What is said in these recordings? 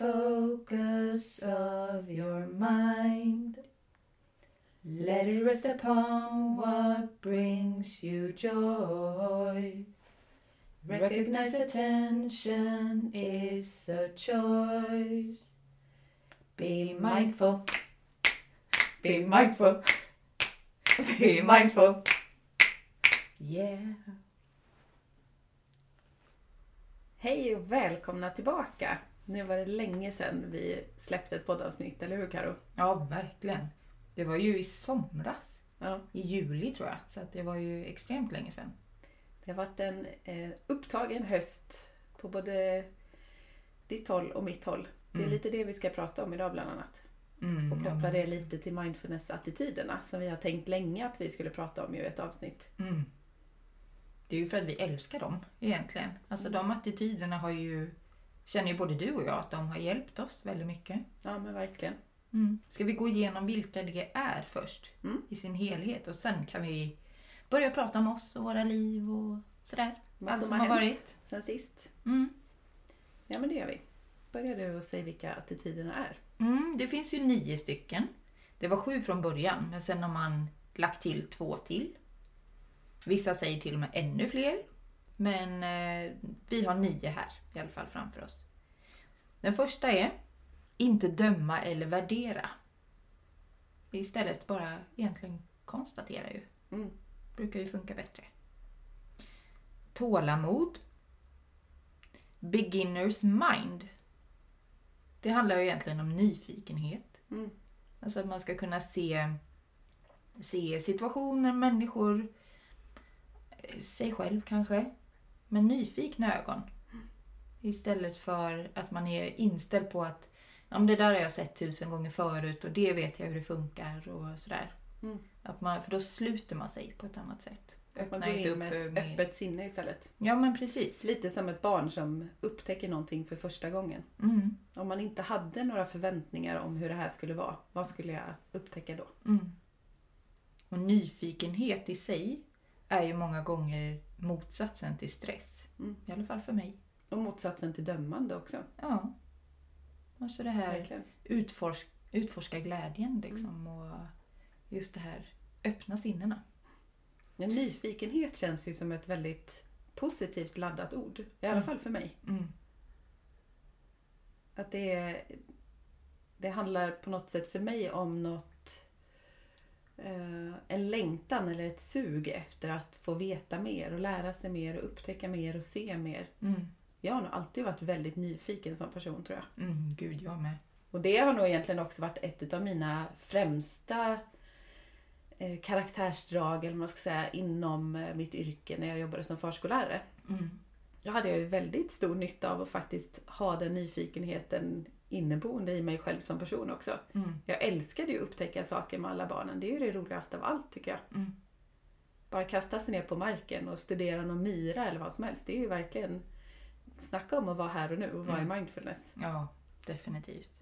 focus of your mind. Let it rest upon what brings you joy. Recognize attention is a choice. Be mindful. Be mindful. Be mindful. Yeah. Hej och välkomna tillbaka! Nu var det länge sedan vi släppte ett poddavsnitt, eller hur Karo? Ja, verkligen. Det var ju i somras. Ja. I juli tror jag. Så att det var ju extremt länge sedan. Det har varit en eh, upptagen höst på både ditt håll och mitt håll. Det är Mm. lite det vi ska prata om idag bland annat. Mm, Och ja, koppla men- det lite till mindfulness-attityderna som vi har tänkt länge att vi skulle prata om i ett avsnitt. Mm. Det är ju för att vi älskar dem egentligen. Alltså de attityderna har ju, känner ju både du och jag att de har hjälpt oss väldigt mycket. Ja men verkligen. Mm. Ska vi gå igenom vilka det är först Mm. i sin helhet och sen kan vi börja prata om oss och våra liv och sådär. Vad Allt som som har hänt varit. sen sist. Mm. Ja men det gör vi. Börjar du och säga vilka attityderna är? Mm, det finns ju nio stycken. Det var sju från början, men sen har man lagt till två till. Vissa säger till och med ännu fler. Men eh, vi har nio här i alla fall framför oss. Den första är inte döma eller värdera. Istället bara egentligen konstatera ju. Mm. Brukar ju funka bättre. Tålamod. Beginners mind. Det handlar ju egentligen om nyfikenhet. Mm. Alltså att man ska kunna se, se situationer, människor, eh, sig själv kanske, med nyfikna ögon. Istället för att man är inställd på att ja, men det där har jag sett tusen gånger förut och det vet jag hur det funkar och sådär. Mm. Att man, för då sluter man sig på ett annat sätt. Att man Öppnar går in med ett mer- öppet sinne istället. Ja men precis. Lite som ett barn som upptäcker någonting för första gången. Mm, Om man inte hade några förväntningar om hur det här skulle vara, vad skulle jag upptäcka då? mm. Och nyfikenhet i sig är ju många gånger motsatsen till stress. Mm. I alla fall för mig. Och motsatsen till dömande också. Ja. Alltså det här utforsk, utforska glädjen liksom och just det här öppna sinnena. En nyfikenhet känns ju som ett väldigt positivt laddat ord. I alla Mm. fall för mig. Mm. Att det, är- det handlar på något sätt för mig om något en längtan eller ett sug efter att få veta mer och lära sig mer och upptäcka mer och se mer. Mm. Jag har nog alltid varit väldigt nyfiken som person tror jag. Mm, gud, jag med. Och det har nog egentligen också varit ett av mina främsta eh, karaktärsdrag eller man ska säga, inom eh, mitt yrke när jag jobbade som förskollärare. Mm. Då hade jag ju väldigt stor nytta av att faktiskt ha den nyfikenheten inneboende i mig själv som person också. Mm. Jag älskade ju att upptäcka saker med alla barnen. Det är ju det roligaste av allt tycker jag. Mm. Bara kasta sig ner på marken och studera någon myra eller vad som helst. Det är ju verkligen Snacka om att vara här och nu och vara Mm. i mindfulness. Ja, definitivt.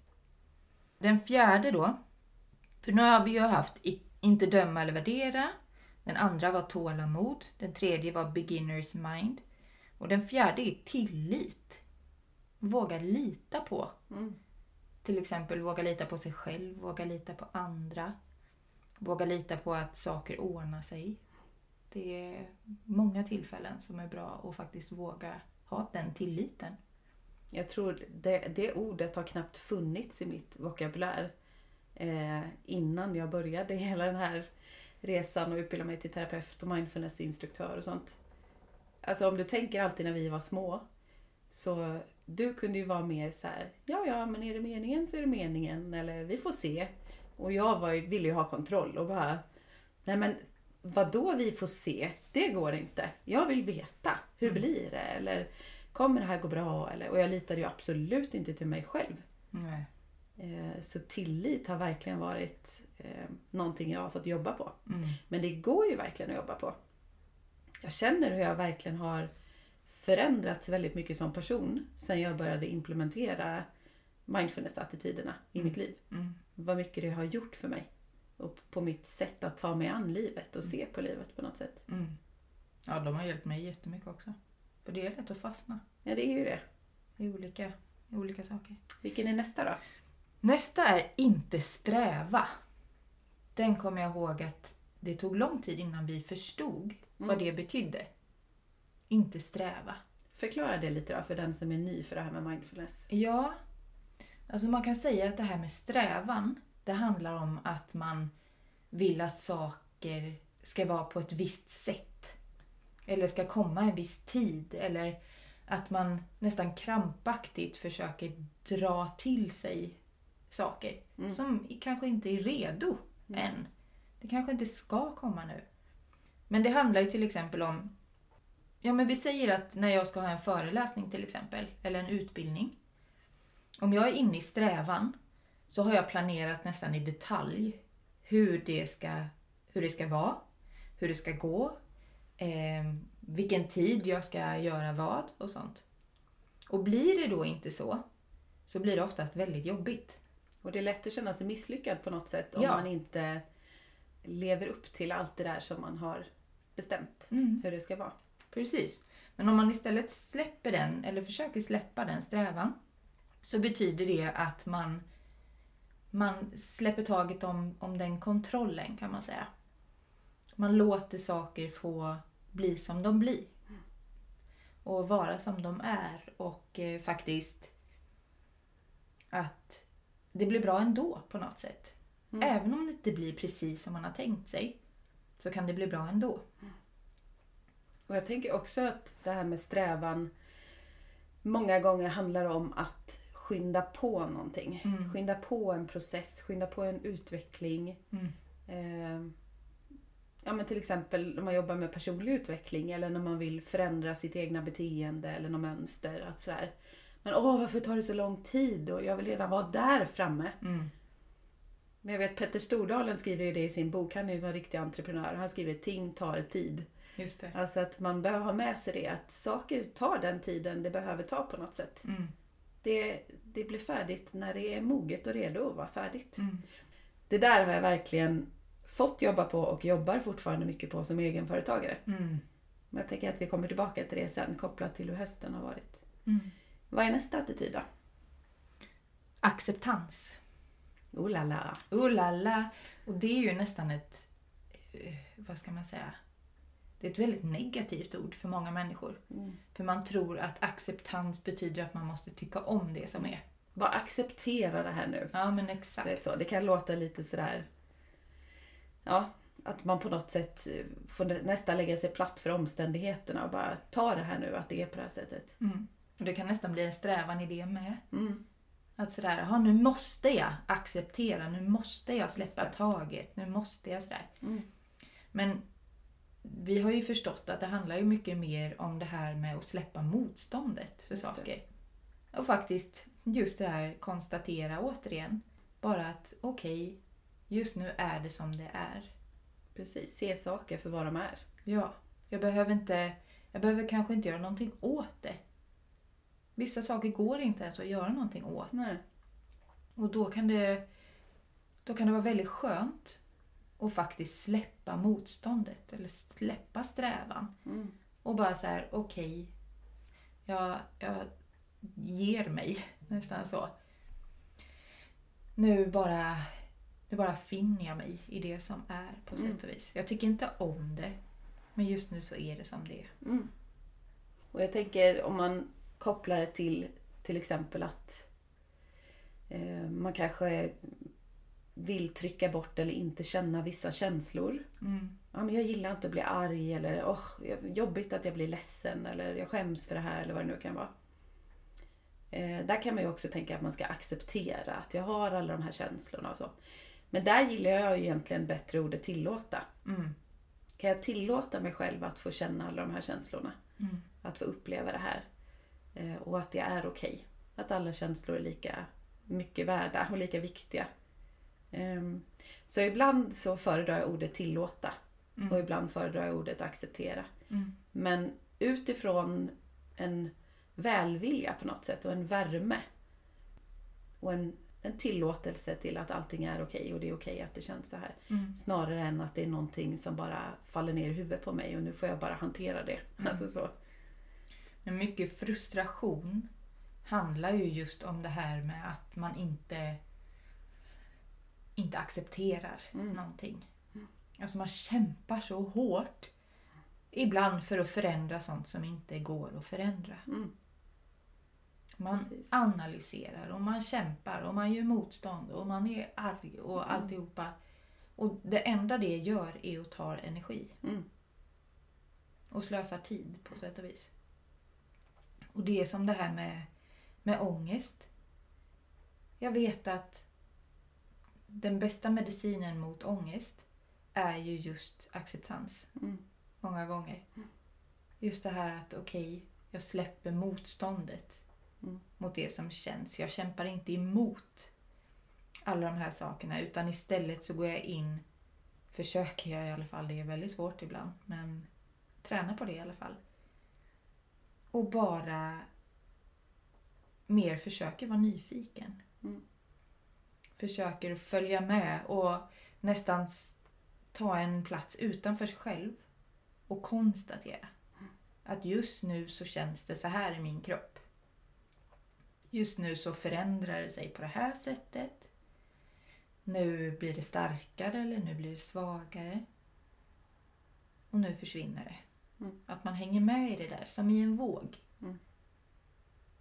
Den fjärde då. För nu har vi ju haft inte döma eller värdera. Den andra var tålamod. Den tredje var beginners mind. Och den fjärde är tillit. Våga lita på. Mm. Till exempel våga lita på sig själv, våga lita på andra. Våga lita på att saker ordnar sig. Det är många tillfällen som är bra att faktiskt våga ha den tilliten. Jag tror det, det ordet har knappt funnits i mitt vokabulär eh, innan jag började hela den här resan och utbilda mig till terapeut och mindfulnessinstruktör och sånt. Alltså om du tänker alltid när vi var små så du kunde ju vara mer så här, ja ja men är det meningen så är det meningen eller vi får se. Och jag var, ville ju ha kontroll och bara, nej men vad då vi får se? Det går inte. Jag vill veta. Hur Mm. blir det? Eller kommer det här gå bra? Eller, och jag litade ju absolut inte till mig själv. Nej. Eh, Så tillit har verkligen varit eh, någonting jag har fått jobba på. Mm. Men det går ju verkligen att jobba på. Jag känner hur jag verkligen har förändrats väldigt mycket som person sen jag började implementera mindfulness-attityderna i mitt liv. Mm. Vad mycket det har gjort för mig. Och på mitt sätt att ta mig an livet och se på livet på något sätt. Mm. Ja, de har hjälpt mig jättemycket också. För det är lätt att fastna Ja, det är ju det. i olika, i olika saker. Vilken är nästa då? Nästa är inte sträva. Den kommer jag ihåg att det tog lång tid innan vi förstod vad det betydde. Inte sträva. Förklara det lite då för den som är ny för det här med mindfulness. Ja, alltså man kan säga att det här med strävan, det handlar om att man vill att saker ska vara på ett visst sätt. Eller ska komma en viss tid. Eller att man nästan krampaktigt försöker dra till sig saker som kanske inte är redo än. Det kanske inte ska komma nu. Men det handlar ju till exempel om Ja, men vi säger att när jag ska ha en föreläsning till exempel, eller en utbildning. Om jag är inne i strävan så har jag planerat nästan i detalj hur det ska, hur det ska vara, hur det ska gå, eh, vilken tid jag ska göra vad och sånt. Och blir det då inte så, så blir det oftast väldigt jobbigt. Och det är lätt att känna sig misslyckad på något sätt om Ja. man inte lever upp till allt det där som man har bestämt hur det ska vara. Precis. Men om man istället släpper den, eller försöker släppa den strävan, så betyder det att man, man släpper taget om, om den kontrollen kan man säga. Man låter saker få bli som de blir. Och vara som de är och eh, faktiskt att det blir bra ändå på något sätt. Även om det inte blir precis som man har tänkt sig så kan det bli bra ändå. Och jag tänker också att det här med strävan många gånger handlar om att skynda på någonting. Skynda på en process, skynda på en utveckling. Eh, ja, men till exempel när man jobbar med personlig utveckling eller när man vill förändra sitt egna beteende eller något mönster. Att sådär, men åh, varför tar det så lång tid? Och jag vill redan vara där framme. Men jag vet Petter Stordalen skriver ju det i sin bok. Han är ju en riktig entreprenör. Han skriver ting tar tid. Just det. Alltså att man behöver ha med sig det. Att saker tar den tiden det behöver ta på något sätt. Mm. Det, det blir färdigt när det är moget och redo att vara färdigt. Mm. Det där har jag verkligen fått jobba på och jobbar fortfarande mycket på som egenföretagare. Mm. Men jag tänker att vi kommer tillbaka till det sen kopplat till hur hösten har varit. Mm. Vad är nästa attityd då? Acceptans. Oh la la. Oh la la. Och det är ju nästan ett, eh, vad ska man säga, det är ett väldigt negativt ord för många människor. För man tror att acceptans betyder att man måste tycka om det som är. Bara acceptera det här nu. Ja men Det, exakt. är så. det kan låta lite sådär... Ja, att man på något sätt får nästan lägga sig platt för omständigheterna och bara ta det här nu, att det är på det här sättet. Mm. Och det kan nästan bli en strävan i det med. Mm. Att sådär, jaha nu måste jag acceptera, nu måste jag släppa det. taget, nu måste jag sådär. Mm. Men vi har ju förstått att det handlar ju mycket mer om det här med att släppa motståndet för saker. Och faktiskt just det här konstatera återigen. Bara att okej, just nu är det som det är. Precis, se saker för vad de är. Ja, jag behöver inte, jag behöver kanske inte göra någonting åt det. Vissa saker går inte ens att göra någonting åt. Nej. Och då kan det, då kan det vara väldigt skönt att faktiskt släppa motståndet eller släppa strävan. Mm. Och bara så här, okej, jag, jag ger mig nästan så. Nu bara, nu bara finner jag mig i det som är på Mm. sätt och vis. Jag tycker inte om det, men just nu så är det som det är. Mm. Och jag tänker om man kopplar det till till exempel att eh, man kanske vill trycka bort eller inte känna vissa känslor. Mm. Ja, men jag gillar inte att bli arg eller oh, jobbigt att jag blir ledsen eller jag skäms för det här eller vad det nu kan vara. Eh, där kan man ju också tänka att man ska acceptera att jag har alla de här känslorna och så. Men där gillar jag ju egentligen bättre ordet tillåta. Mm. Kan jag tillåta mig själv att få känna alla de här känslorna? Mm. Att få uppleva det här. Eh, och att det är okej. Att alla känslor är lika mycket värda och lika viktiga. Ehm, så ibland så föredrar jag ordet tillåta. Mm. Och ibland föredrar jag ordet acceptera. Mm. Men utifrån en välvilja på något sätt och en värme. Och en en tillåtelse till att allting är okej och det är okej att det känns så här. Mm. Snarare än att det är någonting som bara faller ner i huvudet på mig och nu får jag bara hantera det. Mm. Alltså så. Men mycket frustration handlar ju just om det här med att man inte, inte accepterar Mm. någonting. Alltså man kämpar så hårt. Ibland för att förändra sånt som inte går att förändra. Mm. Man Precis. analyserar och man kämpar och man gör motstånd och man är arg och Mm. alltihopa. Och det enda det gör är att ta energi Mm. och slösar tid på sätt och vis. Och det är som det här med, med ångest. Jag vet att den bästa medicinen mot ångest är ju just acceptans. Mm. Många gånger. Just det här att okej, jag släpper motståndet Mm. mot det som känns. Jag kämpar inte emot alla de här sakerna utan istället så går jag in, försöker jag i alla fall, det är väldigt svårt ibland, men träna på det i alla fall. Och bara mer försöker vara nyfiken. Mm. Försöker följa med och nästan ta en plats utanför sig själv och konstatera att just nu så känns det så här i min kropp. Just nu så förändrar det sig på det här sättet. Nu blir det starkare eller nu blir det svagare. Och nu försvinner det. Mm. Att man hänger med i det där, som i en våg. Mm.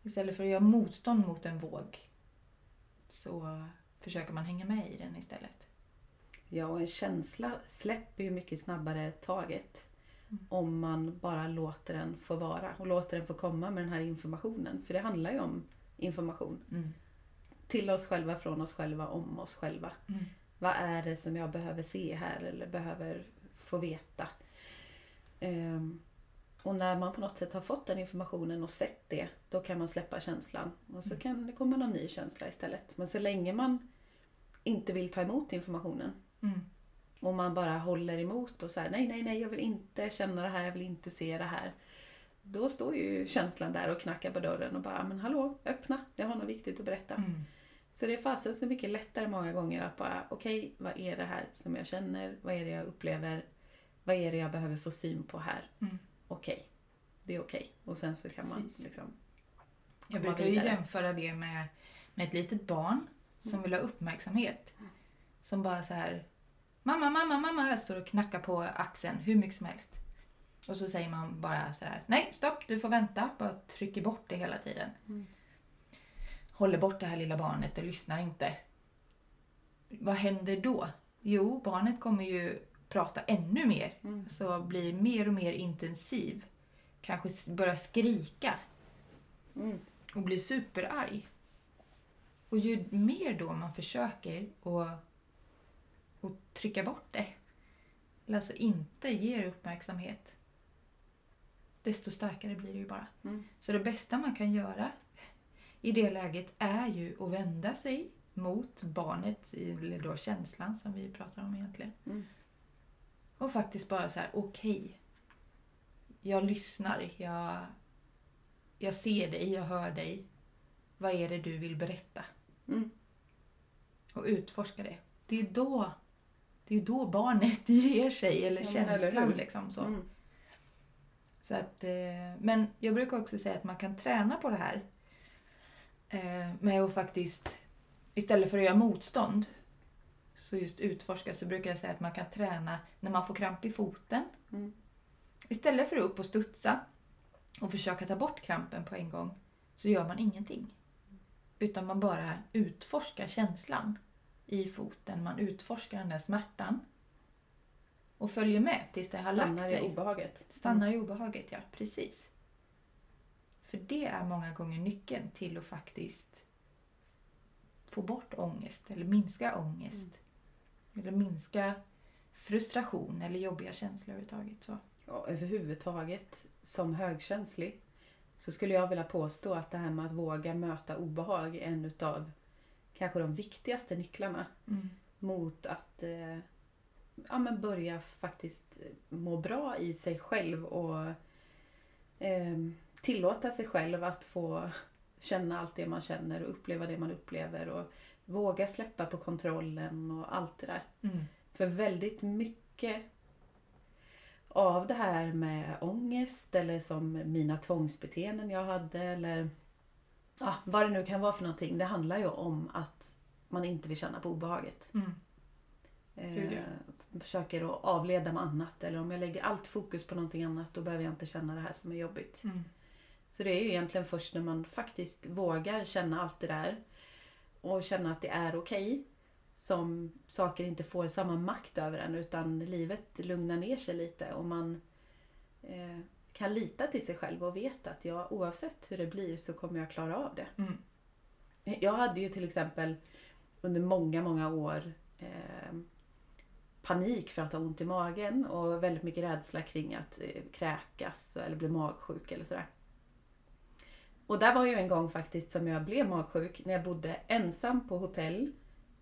Istället för att göra motstånd mot en våg så försöker man hänga med i den istället. Ja, och en känsla släpper ju mycket snabbare taget. Mm. Om man bara låter den få vara och låter den få komma med den här informationen. För det handlar ju om information. Mm. Till oss själva, från oss själva, om oss själva. Mm. Vad är det som jag behöver se här eller behöver få veta? Ehm, och när man på något sätt har fått den informationen och sett det, då kan man släppa känslan. Och så kan det komma någon ny känsla istället. Men så länge man inte vill ta emot informationen Mm. och man bara håller emot och så här, nej, nej, nej, jag vill inte känna det här, jag vill inte se det här. Då står ju känslan där och knackar på dörren och bara, men hallå, öppna, jag har något viktigt att berätta. Mm. Så det är fasen så mycket lättare många gånger att bara, okej, vad är det här som jag känner? Vad är det jag upplever? Vad är det jag behöver få syn på här? Mm. Okej, det är okej. Och sen så kan man Precis. liksom... Jag brukar ju jämföra det med, med ett litet barn som Mm. vill ha uppmärksamhet. Som bara så här Mamma, mamma, mamma. Jag står och knackar på axeln hur mycket som helst. Och så säger man bara så här. Nej, stopp, du får vänta. Bara trycker bort det hela tiden. Mm. Håller bort det här lilla barnet och lyssnar inte. Vad händer då? Jo, barnet kommer ju prata ännu mer. Mm. Så blir mer och mer intensiv. Kanske börjar skrika Mm. och blir superarg. Och ju mer då man försöker att, att trycka bort det, eller alltså inte ger uppmärksamhet, desto starkare blir det ju bara. Mm. Så det bästa man kan göra i det läget är ju att vända sig mot barnet, eller då känslan som vi pratar om egentligen. Mm. Och faktiskt bara så här, okej. jag lyssnar, jag, jag ser dig, jag hör dig. Vad är det du vill berätta? Mm. Och utforska det. Det är ju då, det är då barnet ger sig, eller Ja, eller känslan. hur? liksom så. Mm. Så att, eh, men jag brukar också säga att man kan träna på det här. Eh, med att faktiskt, istället för att göra motstånd, så just utforska, så brukar jag säga att man kan träna när man får kramp i foten. Mm. Istället för att upp och studsa och försöka ta bort krampen på en gång, så gör man ingenting. Utan man bara utforskar känslan i foten, man utforskar den där smärtan. Och följer med tills det har lagt Stannar sig. i obehaget. Stannar i obehaget, ja. Precis. För det är många gånger nyckeln till att faktiskt få bort ångest eller minska ångest. Eller minska frustration eller jobbiga känslor överhuvudtaget. Så. Ja, överhuvudtaget som högkänslig så skulle jag vilja påstå att det här med att våga möta obehag är en utav kanske de viktigaste nycklarna mot att eh, ja, men börja faktiskt må bra i sig själv och eh, tillåta sig själv att få känna allt det man känner och uppleva det man upplever och våga släppa på kontrollen och allt det där. Mm. För väldigt mycket av det här med ångest eller som mina tvångsbeteenden jag hade eller ja, vad det nu kan vara för någonting. Det handlar ju om att man inte vill känna på obehaget. Mm. Eh, försöker att avleda med annat eller om jag lägger allt fokus på någonting annat då behöver jag inte känna det här som är jobbigt. Mm. Så det är ju egentligen först när man faktiskt vågar känna allt det där och känna att det är okej som saker inte får samma makt över en utan livet lugnar ner sig lite och man eh, kan lita till sig själv och veta att jag, oavsett hur det blir så kommer jag klara av det. Mm. Jag hade ju till exempel under många, många år eh, panik för att ha ont i magen och väldigt mycket rädsla kring att eh, kräkas eller bli magsjuk eller sådär. Och där var ju en gång faktiskt som jag blev magsjuk när jag bodde ensam på hotell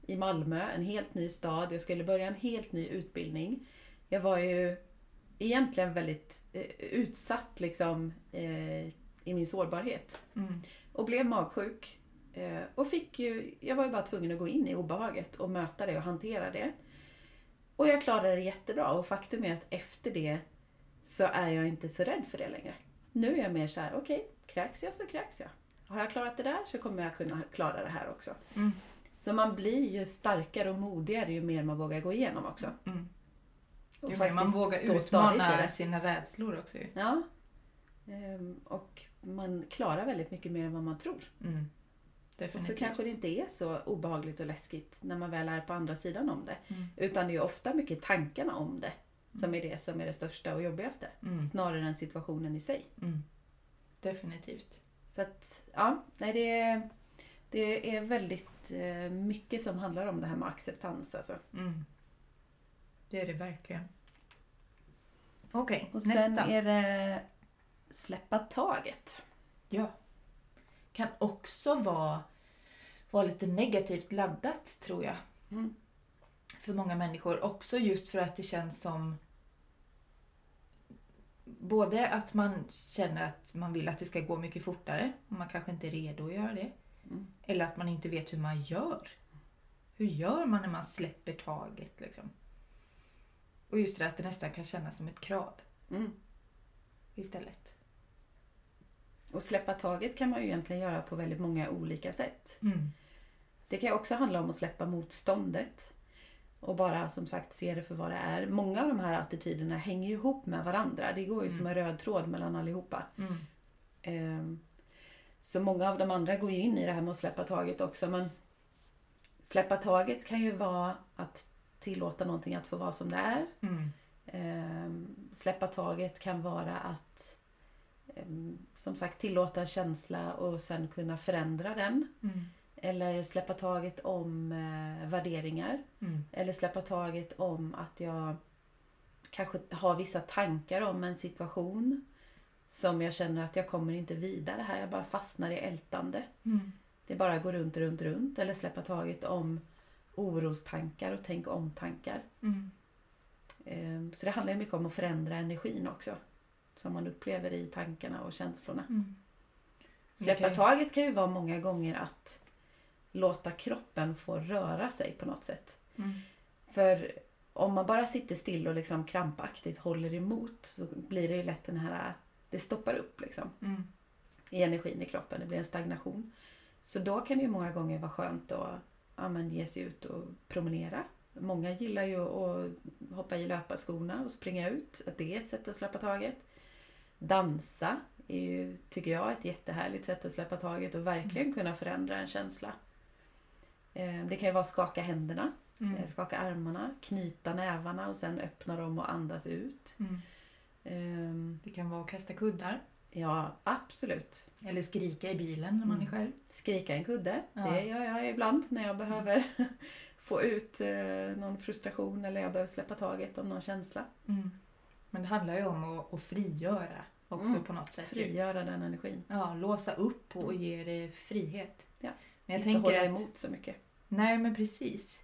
i Malmö, en helt ny stad. Jag skulle börja en helt ny utbildning. Jag var ju egentligen väldigt eh, utsatt liksom eh, i min sårbarhet. Mm. Och blev magsjuk. Eh, och fick ju, jag var ju bara tvungen att gå in i obehaget och möta det och hantera det. Och jag klarade det jättebra och faktum är att efter det så är jag inte så rädd för det längre. Nu är jag mer så här: okej, okay, kräks jag så kräks jag. Har jag klarat det där så kommer jag kunna klara det här också. Mm. Så man blir ju starkare och modigare ju mer man vågar gå igenom också. Mm. Och Jo, man vågar utmana sina rädslor också ju. Ja. Ehm, Och man klarar väldigt mycket mer än vad man tror. Mm. Och så kanske det inte är så obehagligt och läskigt när man väl är på andra sidan om det. Mm. Utan det är ofta mycket tankarna om det som är det som är det största och jobbigaste. Mm. Snarare än situationen i sig. Mm. Definitivt. Så att, ja, nej det är, det är väldigt eh, mycket som handlar om det här med acceptans alltså. Mm. Det är det verkligen. Okej, Och sen nästa. är det släppa taget. Ja. Kan också vara, vara lite negativt laddat, tror jag. Mm. För många människor. Också just för att det känns som Både att man känner att man vill att det ska gå mycket fortare och man kanske inte är redo att göra det. Mm. Eller att man inte vet hur man gör. Hur gör man när man släpper taget liksom? Och just det att det nästan kan kännas som ett krav Mm. istället. Och släppa taget kan man ju egentligen göra på väldigt många olika sätt. Mm. Det kan också handla om att släppa motståndet. Och bara som sagt se det för vad det är. Många av de här attityderna hänger ihop med varandra. Det går ju Mm. som en röd tråd mellan allihopa. Mm. Ehm, Så många av de andra går ju in i det här med att släppa taget också. Men släppa taget kan ju vara att tillåta någonting att få vara som det är. Mm. Ehm, Släppa taget kan vara att ehm, som sagt tillåta en känsla och sen kunna förändra den. Mm. Eller släppa taget om eh, värderingar. Mm. Eller släppa taget om att jag kanske har vissa tankar om en situation som jag känner att jag kommer inte vidare här. Jag bara fastnar i ältande. Mm. Det bara går runt, runt, runt. Eller släppa taget om orostankar och tänk om-tankar. Mm. Eh, Så det handlar ju mycket om att förändra energin också. Som man upplever i tankarna och känslorna. Mm. Släppa taget kan ju vara många gånger att låta kroppen få röra sig på något sätt. Mm. För om man bara sitter still och liksom krampaktigt håller emot så blir det ju lätt den här, det stoppar upp liksom Mm. i energin i kroppen. Det blir en stagnation. Så då kan det ju många gånger vara skönt att ja, men ge sig ut och promenera. Många gillar ju att hoppa i löparskorna och springa ut. Att det är ett sätt att släppa taget. Dansa är ju, tycker jag, ett jättehärligt sätt att släppa taget och verkligen kunna förändra en känsla. Eh, Det kan ju vara att skaka händerna, Mm. eh, skaka armarna, knyta nävarna och sen öppna dem och andas ut. Mm. Ehm, Det kan vara att kasta kuddar. Ja, absolut. Eller skrika i bilen när man är Mm. själv. Skrika en kudde. Ja. Det gör jag ibland när jag behöver få ut eh, någon frustration eller jag behöver släppa taget om någon känsla. Mm. Men det handlar ju om att, frigöra också Mm. på något sätt. Frigöra den energin. Ja, låsa upp och ge det frihet. Ja. Men jag Inte tänker hålla att, emot så mycket. Nej, men precis.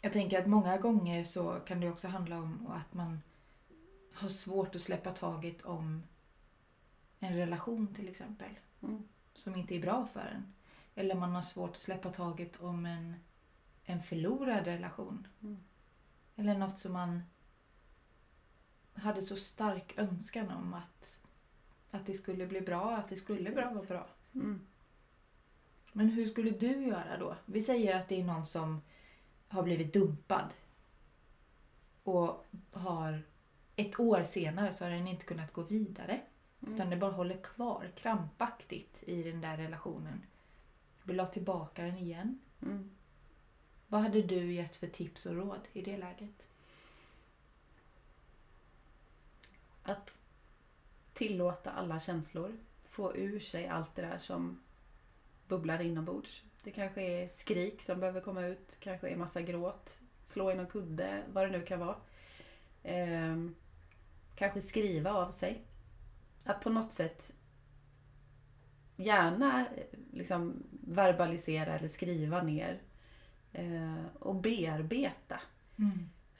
Jag tänker att många gånger så kan det också handla om att man har svårt att släppa taget om en relation till exempel. Mm. Som inte är bra för en. Eller man har svårt att släppa taget om en, en förlorad relation. Mm. Eller något som man hade så stark önskan om att, att det skulle bli bra, att det skulle Precis. bra vara bra. Mm. Men hur skulle du göra då? Vi säger att det är någon som har blivit dumpad. Och har ett år senare så har den inte kunnat gå vidare. Mm. Utan det bara håller kvar krampaktigt i den där relationen. Vill ha tillbaka den igen. Mm. Vad hade du gett för tips och råd i det läget? Att tillåta alla känslor. Få ur sig allt det där som bubblar inombords. Det kanske är skrik som behöver komma ut, kanske är massa gråt, slå i någon kudde, vad det nu kan vara. Ehm, kanske skriva av sig. Att på något sätt gärna liksom verbalisera eller skriva ner eh, och bearbeta.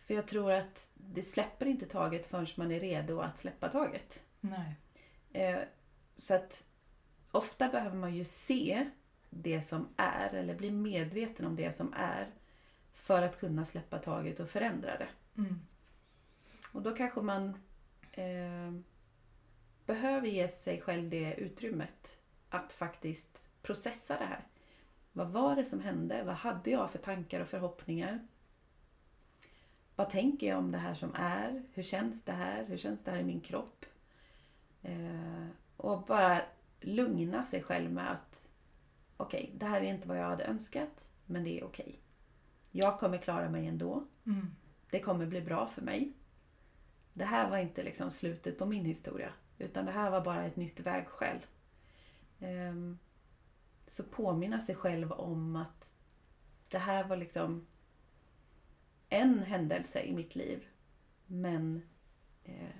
För jag tror att det släpper inte taget förrän man är redo att släppa taget. Eh, Så att ofta behöver man ju se det som är eller bli medveten om det som är för att kunna släppa taget och förändra det. Mm. Och då kanske man eh, behöver ge sig själv det utrymmet att faktiskt processa det här. Vad var det som hände? Vad hade jag för tankar och förhoppningar? Vad tänker jag om det här som är? Hur känns det här? Hur känns det här i min kropp? Eh, och bara lugna sig själv med att okej, det här är inte vad jag hade önskat, men det är okej. Jag kommer klara mig ändå. Mm. Det kommer bli bra för mig. Det här var inte liksom slutet på min historia, utan det här var bara ett nytt vägskäl. Ehm, Så påminna sig själv om att det här var liksom en händelse i mitt liv. Men eh,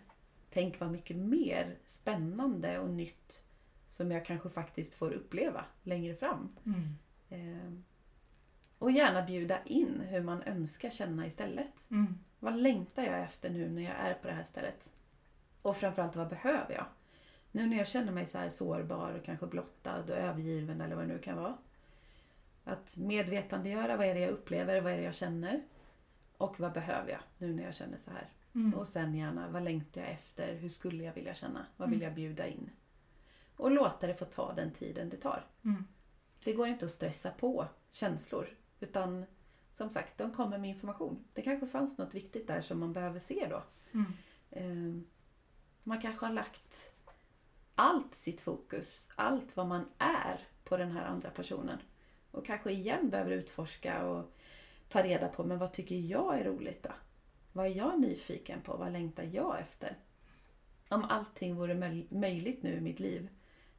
tänk vad mycket mer spännande och nytt som jag kanske faktiskt får uppleva längre fram. Mm. Ehm, och gärna bjuda in hur man önskar känna istället. Mm. Vad längtar jag efter nu när jag är på det här stället? Och framförallt, vad behöver jag? Nu när jag känner mig så här sårbar och kanske blottad och övergiven eller vad det nu kan vara. Att medvetandegöra vad är det jag upplever, vad är det jag känner? Och vad behöver jag nu när jag känner så här? Mm. Och sen gärna, vad längtar jag efter? Hur skulle jag vilja känna? Vad vill Mm. jag bjuda in? Och låta det få ta den tiden det tar. Mm. Det går inte att stressa på känslor. Utan som sagt, de kommer med information. Det kanske fanns något viktigt där som man behöver se då. Mm. Eh, Man kanske har lagt allt sitt fokus, allt vad man är på den här andra personen. Och kanske igen behöver utforska och ta reda på, men vad tycker jag är roligt då? Vad är jag nyfiken på? Vad längtar jag efter? Om allting vore möj- möjligt nu i mitt liv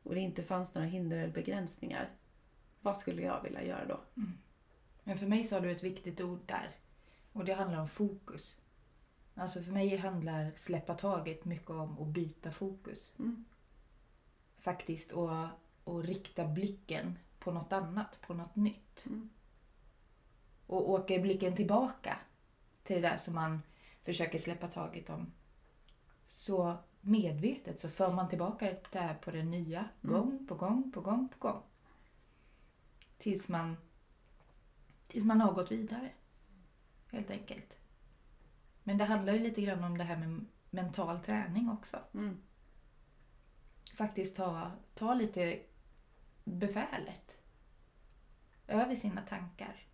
och det inte fanns några hinder eller begränsningar, vad skulle jag vilja göra då? Men för mig sa du ett viktigt ord där. Och det handlar om fokus. Alltså för mig handlar släppa taget mycket om att byta fokus. Mm. Faktiskt. Och, och rikta blicken på något annat, på något nytt. Mm. Och åker blicken tillbaka till det där som man försöker släppa taget om. Så medvetet så för man tillbaka det här på det nya. Mm. Gång på gång på gång på gång. Tills man, tills man har gått vidare. Helt enkelt. Men det handlar ju lite grann om det här med mental träning också. Mm. Faktiskt ta, ta lite befälet över sina tankar.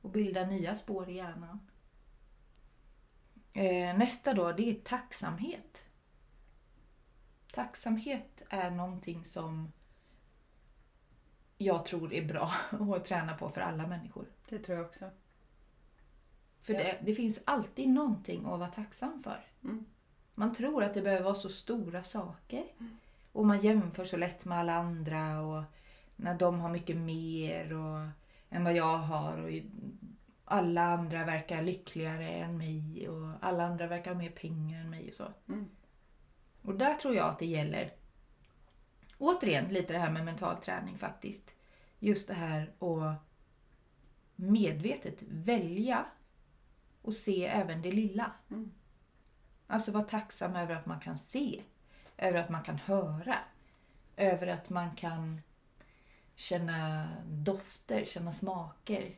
Och bilda nya spår i hjärnan. Eh, nästa då, det är tacksamhet. Tacksamhet är någonting som jag tror är bra att träna på för alla människor. Det tror jag också. För Ja. det, det finns alltid någonting att vara tacksam för. Mm. Man tror att det behöver vara så stora saker. Mm. Och man jämför så lätt med alla andra och när de har mycket mer och, än vad jag har. Och alla andra verkar lyckligare än mig och alla andra verkar ha mer pengar än mig och så. Mm. Och där tror jag att det gäller återigen lite det här med mental träning faktiskt. Just det här att medvetet välja och se även det lilla. Mm. Alltså vara tacksam över att man kan se, över att man kan höra, över att man kan känna dofter, känna smaker.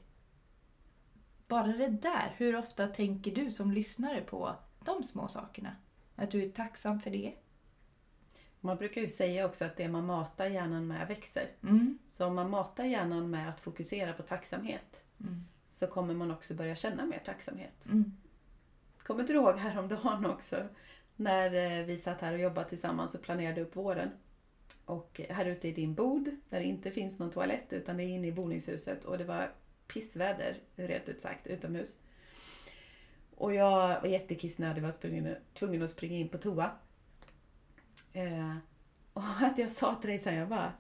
Bara det där, hur ofta tänker du som lyssnare på de små sakerna? Att du är tacksam för det? Man brukar ju säga också att det man matar hjärnan med växer. Mm. Så om man matar hjärnan med att fokusera på tacksamhet Mm. så kommer man också börja känna mer tacksamhet. Mm. Kommer du ihåg häromdagen också när eh, vi satt här och jobbade tillsammans och planerade upp våren? Och här ute i din bod, där det inte finns någon toalett utan det är inne i boningshuset och det var pissväder, rent ut sagt, utomhus. Och jag var jättekissnödig och var tvungen, tvungen att springa in på toa. Eh, och att jag sa till dig sen, jag bara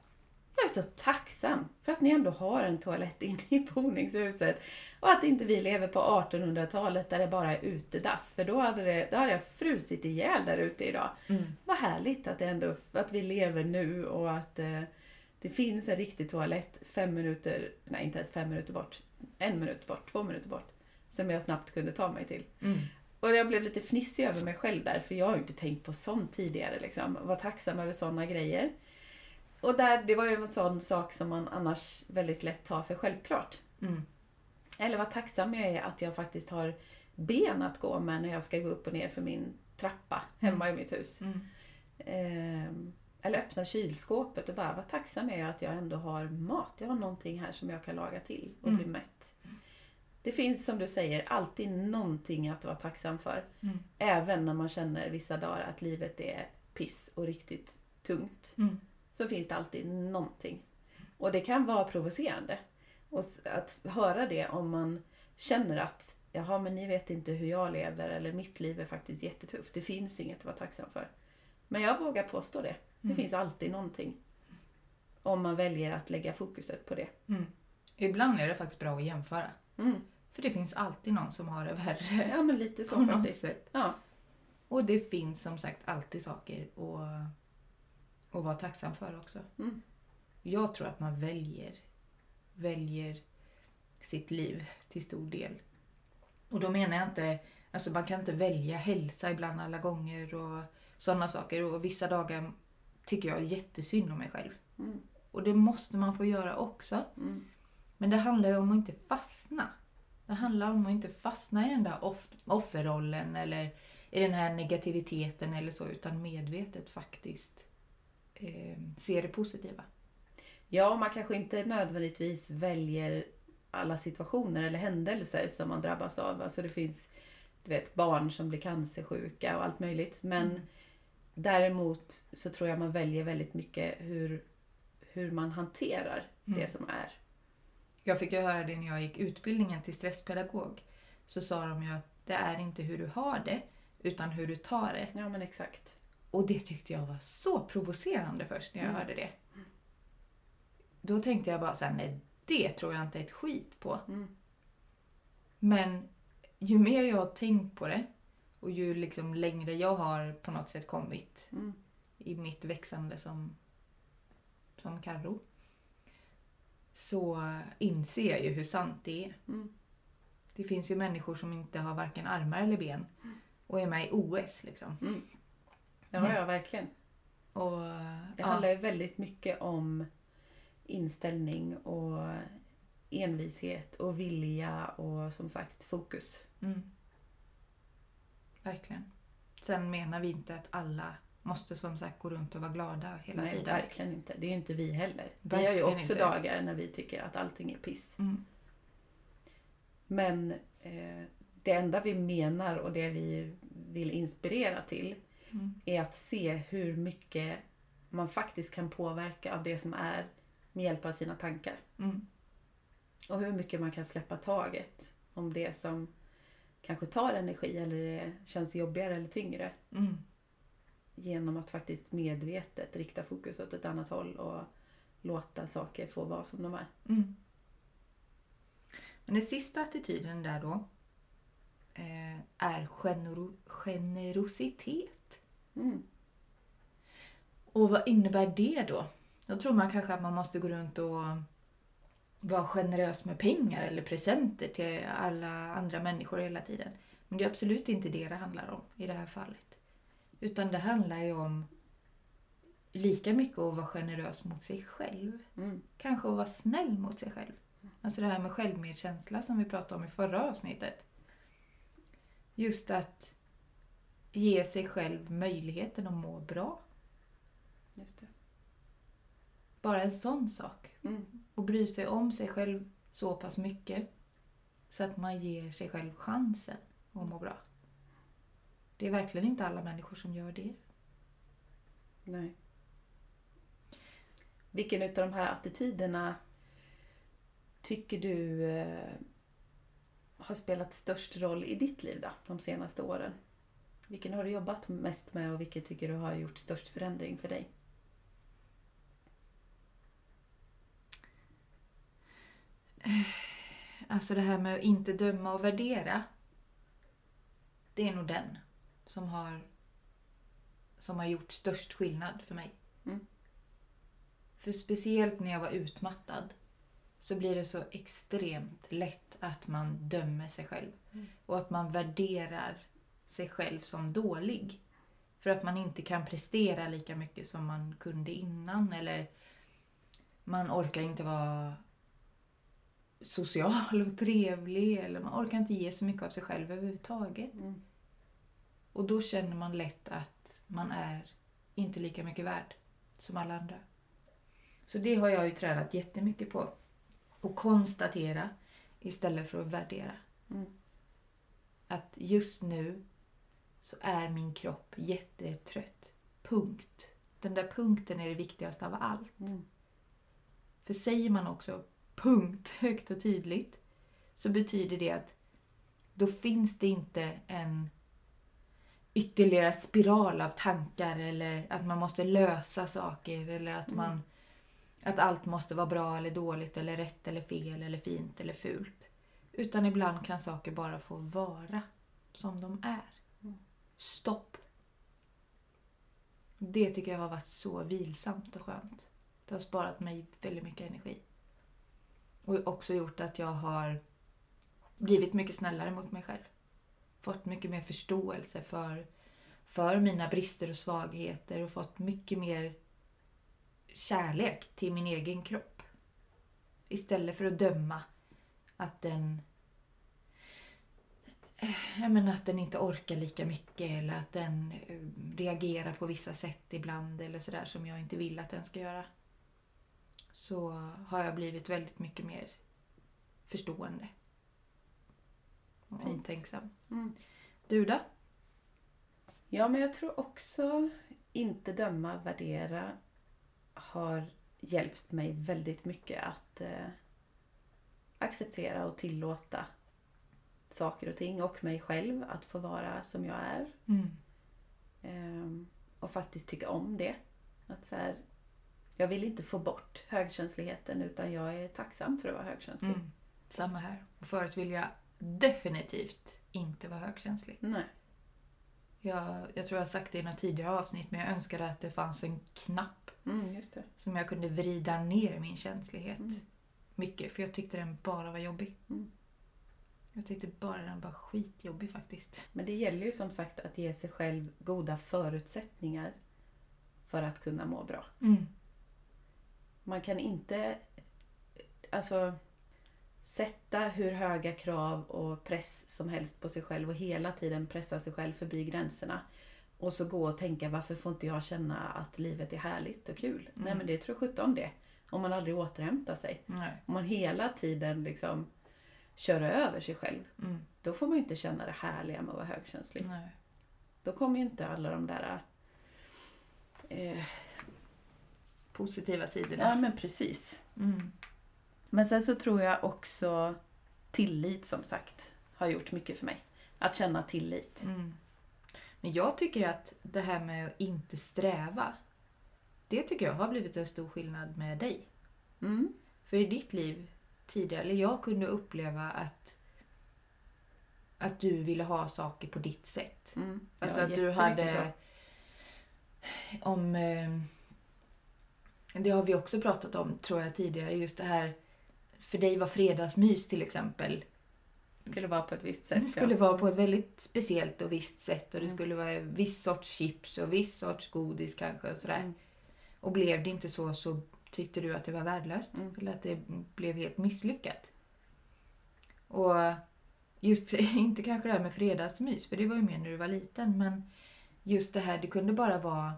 jag är så tacksam för att ni ändå har en toalett inne i boningshuset. Och att inte vi lever på 1800-talet där det bara är utedass. För då hade, det, då hade jag frusit ihjäl där ute idag. Mm. Vad härligt att, ändå, att vi lever nu och att eh, det finns en riktig toalett fem minuter, nej inte ens fem minuter bort, en minut bort, två minuter bort. Som jag snabbt kunde ta mig till. Mm. Och jag blev lite fnissig över mig själv där, för jag har ju inte tänkt på sånt tidigare. Liksom. Var tacksam över sådana grejer. Och där, det var ju en sån sak som man annars väldigt lätt tar för självklart. Mm. Eller vad tacksam jag är att jag faktiskt har ben att gå med när jag ska gå upp och ner för min trappa hemma i mitt hus. Mm. Ehm, eller öppna kylskåpet och bara vad tacksam är jag att jag ändå har mat. Jag har någonting här som jag kan laga till och Mm. bli mätt. Det finns som du säger alltid någonting att vara tacksam för. Mm. Även när man känner vissa dagar att livet är piss och riktigt tungt. Mm. Så finns det alltid någonting. Och det kan vara provocerande. Och att höra det om man känner att jaha men ni vet inte hur jag lever eller mitt liv är faktiskt jättetufft. Det finns inget att vara tacksam för. Men jag vågar påstå det. Det Mm. finns alltid någonting. Om man väljer att lägga fokuset på det. Mm. Ibland är det faktiskt bra att jämföra. Mm. För det finns alltid någon som har det värre. Ja men lite så faktiskt. sätt. Ja. Och det finns som sagt alltid saker att, att vara tacksam för också. Mm. Jag tror att man väljer, väljer sitt liv till stor del. Och då menar jag inte, alltså man kan inte välja hälsa ibland alla gånger och sådana saker. Och vissa dagar tycker jag jättesynd om mig själv. Mm. Och det måste man få göra också. Mm. Men det handlar ju om att inte fastna. Det handlar om att inte fastna i den där off- offerrollen eller i den här negativiteten eller så, utan medvetet faktiskt eh, se det positiva. Ja, man kanske inte nödvändigtvis väljer alla situationer eller händelser som man drabbas av. Alltså det finns du vet, barn som blir cancersjuka och allt möjligt. Men Mm. däremot så tror jag man väljer väldigt mycket hur, hur man hanterar Mm. det som är. Jag fick ju höra det när jag gick utbildningen till stresspedagog. Så sa de ju att det är inte hur du har det, utan hur du tar det. Ja, men exakt. Och det tyckte jag var så provocerande först när jag Mm. hörde det. Då tänkte jag bara så här, nej det tror jag inte ett skit på. Mm. Men ju mer jag har tänkt på det och ju liksom längre jag har på något sätt kommit Mm. i mitt växande som, som Karo så inser jag ju hur sant det är. Mm. Det finns ju människor som inte har varken armar eller ben och är med i OS liksom. Mm. Ja, ja, verkligen. Och, Det handlar ju väldigt mycket om inställning och envishet och vilja och som sagt fokus. Mm. Verkligen. Sen menar vi inte att alla måste som sagt gå runt och vara glada hela Nej, tiden. verkligen inte. Det är ju inte vi heller. Vi har ju Verkligen också inte. dagar när vi tycker att allting är piss. Mm. Men eh, det enda vi menar och det vi vill inspirera till Mm. är att se hur mycket man faktiskt kan påverka av det som är med hjälp av sina tankar. Mm. Och hur mycket man kan släppa taget om det som kanske tar energi eller känns jobbigare eller tyngre. Mm. Genom att faktiskt medvetet rikta fokus åt ett annat håll och låta saker få vara som de är. Mm. Men den sista attityden där då eh, är genero- generositet. Mm. Och vad innebär det då? Då tror man kanske att man måste gå runt och vara generös med pengar eller presenter till alla andra människor hela tiden. Men det är absolut inte det det handlar om i det här fallet. Utan det handlar ju om lika mycket att vara generös mot sig själv. Mm. Kanske att vara snäll mot sig själv. Alltså det här med självmedkänsla som vi pratade om i förra avsnittet. Just att ge sig själv möjligheten att må bra. Just det. Bara en sån sak. Mm. Och bry sig om sig själv så pass mycket så att man ger sig själv chansen att må bra. Det är verkligen inte alla människor som gör det. Nej. Vilken av de här attityderna tycker du eh, har spelat störst roll i ditt liv då, de senaste åren? Vilken har du jobbat mest med och vilken tycker du har gjort störst förändring för dig? Alltså det här med att inte döma och värdera. Det är nog den som har, som har gjort störst skillnad för mig. Mm. För speciellt när jag var utmattad så blir det så extremt lätt att man dömer sig själv. Mm. Och att man värderar sig själv som dålig. För att man inte kan prestera lika mycket som man kunde innan. Eller man orkar inte vara social och trevlig. Eller man orkar inte ge så mycket av sig själv överhuvudtaget. Mm. Och då känner man lätt att man är inte lika mycket värd som alla andra. Så det har jag ju tränat jättemycket på. Att konstatera istället för att värdera. Mm. Att just nu så är min kropp jättetrött. Punkt. Den där punkten är det viktigaste av allt. Mm. För säger man också punkt högt och tydligt så betyder det att då finns det inte en ytterligare spiral av tankar eller att man måste lösa saker eller att Mm. man att allt måste vara bra eller dåligt eller rätt eller fel eller fint eller fult. Utan ibland kan saker bara få vara som de är. Mm. Stopp. Det tycker jag har varit så vilsamt och skönt. Det har sparat mig väldigt mycket energi. Och också gjort att jag har blivit mycket snällare mot mig själv. Fått mycket mer förståelse för, för mina brister och svagheter och fått mycket mer kärlek till min egen kropp. Istället för att döma att den jag menar att den inte orkar lika mycket eller att den eh, reagerar på vissa sätt ibland eller sådär som jag inte vill att den ska göra. Så har jag blivit väldigt mycket mer förstående. Omtänksam. Mm. Du då? Ja, men jag tror också inte döma, värdera har hjälpt mig väldigt mycket att eh, acceptera och tillåta saker och ting och mig själv att få vara som jag är. Mm. Ehm, och faktiskt tycka om det. Att så här, jag vill inte få bort högkänsligheten utan jag är tacksam för att vara högkänslig. Mm. Samma här. Och förut vill jag definitivt inte vara högkänslig. Nej. Jag, jag tror jag har sagt det i något tidigare avsnitt men jag önskade att det fanns en knapp Mm, som jag kunde vrida ner min känslighet Mm. mycket. För jag tyckte den bara var jobbig. Mm. Jag tyckte bara den var skitjobbig faktiskt. Men det gäller ju som sagt att ge sig själv goda förutsättningar för att kunna må bra. Mm. Man kan inte alltså, sätta hur höga krav och press som helst på sig själv och hela tiden pressa sig själv förbi gränserna. Och så gå och tänka varför får inte jag känna att livet är härligt och kul? Nej men det tror sjutton det. Om man aldrig återhämtar sig. Nej. Om man hela tiden liksom kör över sig själv. Mm. Då får man ju inte känna det härliga med att vara högkänslig. Nej. Då kommer ju inte alla de där... Eh, Positiva sidorna. ja men precis. Mm. Men sen så tror jag också tillit som sagt har gjort mycket för mig. Att känna tillit. Mm. Men jag tycker att det här med att inte sträva. Det tycker jag har blivit en stor skillnad med dig. Mm. För i ditt liv tidigare, eller jag kunde uppleva att att du ville ha saker på ditt sätt. Mm. Alltså Ja, att du hade... Om... Eh, det har vi också pratat om, tror jag, tidigare. Just det här... För dig var fredagsmys till exempel. så. Skulle vara på ett visst sätt. Det skulle ja. vara på ett väldigt speciellt och visst sätt. Och det Mm. skulle vara viss sorts chips och viss sorts godis kanske. Och sådär. Mm. Och blev det inte så så tyckte du att det var värdelöst. Mm. Eller att det blev helt misslyckat. Och just, inte kanske det här med fredagsmys, för det var ju mer när du var liten, men just det här, det kunde bara vara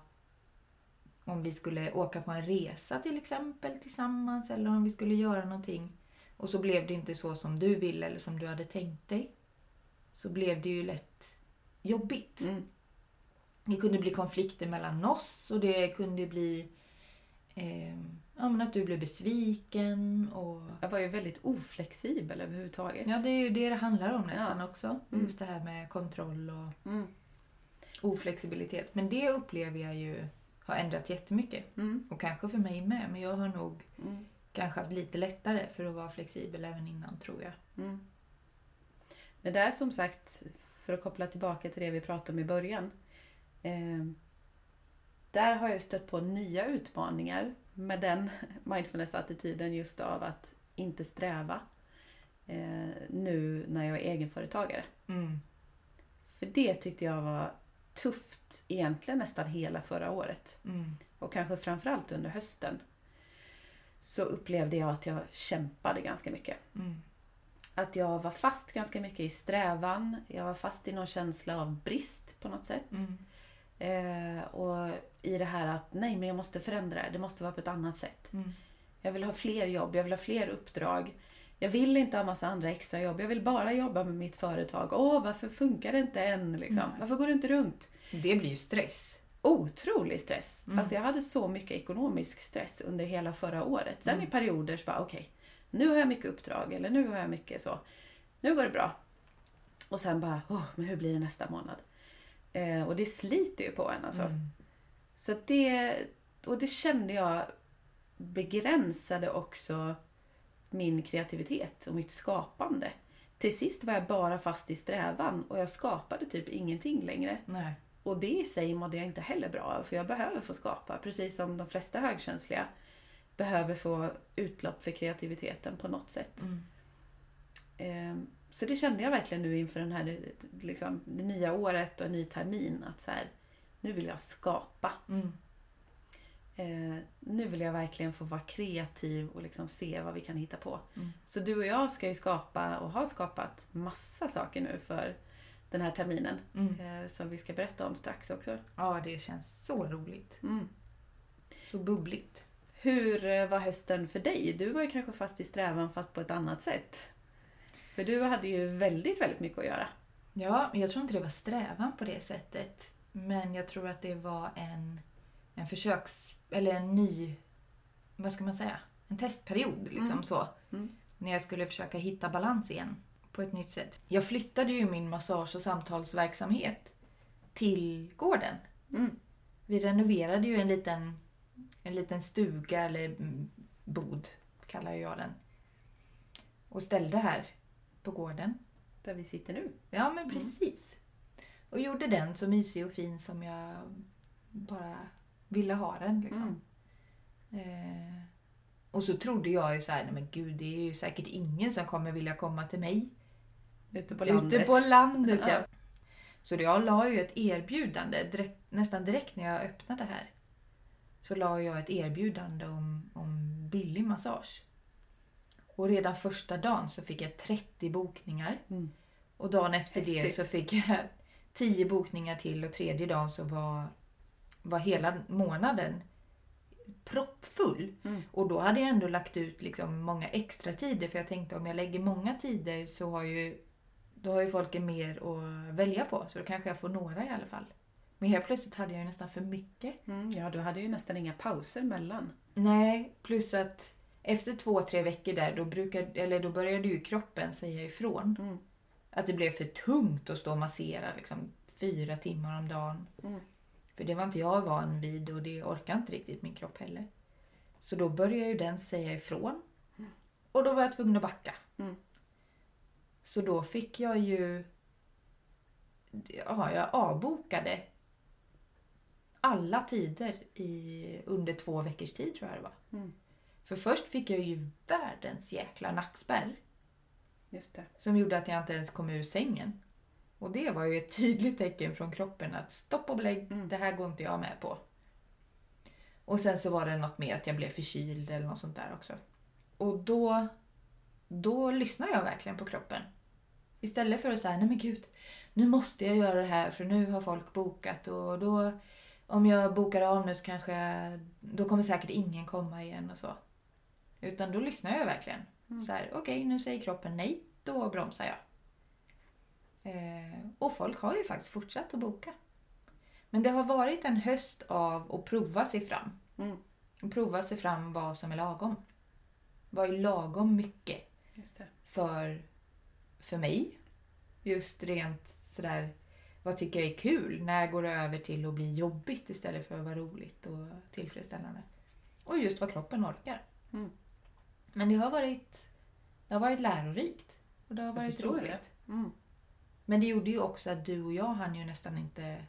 om vi skulle åka på en resa till exempel tillsammans eller om vi skulle göra någonting och så blev det inte så som du ville eller som du hade tänkt dig. Så blev det ju lätt jobbigt. Mm. Det kunde bli konflikter mellan oss och det kunde bli eh, ja, men att du blev besviken. Och, Jag var ju väldigt oflexibel överhuvudtaget. ja, det är ju det det handlar om nästan också. Mm. Just det här med kontroll och Mm. oflexibilitet. Men det upplever jag ju har ändrats jättemycket. Mm. Och kanske för mig med. Men jag har nog Mm. kanske haft lite lättare för att vara flexibel även innan tror jag. Mm. Men där som sagt, för att koppla tillbaka till det vi pratade om i början. Eh, där har jag stött på nya utmaningar med den mindfulness-attityden just av att inte sträva. Eh, nu när jag är egenföretagare. Mm. För det tyckte jag var tufft egentligen nästan hela förra året. Mm. Och kanske framförallt under hösten. Så upplevde jag att jag kämpade ganska mycket. Mm. Att jag var fast ganska mycket i strävan. Jag var fast i någon känsla av brist på något sätt. Mm. Eh, och i det här att nej, men jag måste förändra det. Det måste vara på ett annat sätt. Mm. Jag vill ha fler jobb, jag vill ha fler uppdrag. Jag vill inte ha massa andra extra jobb. Jag vill bara jobba med mitt företag. Åh, varför funkar det inte än? Liksom? Varför går det inte runt? Det blir ju stress. Otrolig stress. Mm. Alltså jag hade så mycket ekonomisk stress under hela förra året. Sen Mm. i perioder så bara okej, nu har jag mycket uppdrag eller nu har jag mycket så. Nu går det bra. Och sen bara, åh, men hur blir det nästa månad? Eh, och det sliter ju på en alltså. Mm. Så det, och det kände jag begränsade också min kreativitet och mitt skapande. Till sist var jag bara fast i strävan och jag skapade typ ingenting längre. Nej. Och det i sig mådde jag inte heller bra av, för jag behöver få skapa, precis som de flesta högkänsliga behöver få utlopp för kreativiteten på något sätt. Mm. Ehm, Så det kände jag verkligen nu inför den här, liksom, det nya året och en ny termin, att så här, nu vill jag skapa. Mm. Eh, nu vill jag verkligen få vara kreativ och liksom se vad vi kan hitta på. Mm. Så du och jag ska ju skapa och har skapat massa saker nu för den här terminen. Mm. Eh, som vi ska berätta om strax också. Ja, det känns så roligt. Mm. Så bubbligt. Hur eh, var hösten för dig? Du var ju kanske fast i strävan fast på ett annat sätt. För du hade ju väldigt, väldigt mycket att göra. Ja, jag tror inte det var strävan på det sättet. Men jag tror att det var en, en försöks... Eller en ny... Vad ska man säga? En testperiod liksom Mm. så. Mm. När jag skulle försöka hitta balans igen. På ett nytt sätt. Jag flyttade ju min massage och samtalsverksamhet till gården. Mm. Vi renoverade ju en liten, en liten stuga, eller mm, bod kallar jag den. Och ställde här på gården. Där vi sitter nu. Ja, men precis. Och gjorde den så mysig och fin som jag bara ville ha den. Liksom. Mm. Eh, och så trodde jag ju så här, nej men gud, det är ju säkert ingen som kommer vilja komma till mig. Ute på landet. Ute på landet, ja. Så jag la ju ett erbjudande, direkt, nästan direkt när jag öppnade här. Så la jag ett erbjudande om, om billig massage. Och redan första dagen så fick jag 30 bokningar. Mm. Och dagen efter det Häftigt. så fick jag 10 bokningar till och tredje dagen så var, var hela månaden proppfull. Mm. Och då hade jag ändå lagt ut liksom många extra tider för jag tänkte om jag lägger många tider så har ju, då har ju folket mer att välja på. Så då kanske jag får några i alla fall. Men helt plötsligt hade jag ju nästan för mycket. Mm. Ja, du hade ju nästan inga pauser mellan. Nej, plus att efter två, tre veckor där då, brukar, eller då började ju kroppen säga ifrån. Mm. Att det blev för tungt att stå och massera liksom, fyra timmar om dagen. För det var inte jag van vid och det orkar inte riktigt min kropp heller. Så då började ju den säga ifrån. Och då var jag tvungen att backa. Mm. Så då fick jag ju... Ja, jag avbokade alla tider i, under två veckors tid tror jag det var. Mm. För först fick jag ju världens jäkla nackspärr. Som gjorde att jag inte ens kom ur sängen. Och det var ju ett tydligt tecken från kroppen att stopp och belägg, Mm. det här går inte jag med på. Och sen så var det något mer att jag blev förkyld eller något sånt där också. Och då, då lyssnade jag verkligen på kroppen. Istället för att säga, nej men gud, nu måste jag göra det här för nu har folk bokat och då om jag bokar av nu så kanske då kommer säkert ingen komma igen och så. Utan då lyssnar jag verkligen. Mm. Så här, okej okay, nu säger kroppen nej, då bromsar jag. Eh, och folk har ju faktiskt fortsatt att boka. Men det har varit en höst av att prova sig fram. Mm. Prova sig fram vad som är lagom. Vad är lagom mycket för, för mig? Just rent sådär, vad tycker jag är kul? När går det över till att bli jobbigt istället för att vara roligt och tillfredsställande? Och just vad kroppen orkar. Mm. Men det har varit, det har varit lärorikt. Och det har varit roligt. Mm. Men det gjorde ju också att du och jag hann ju nästan inte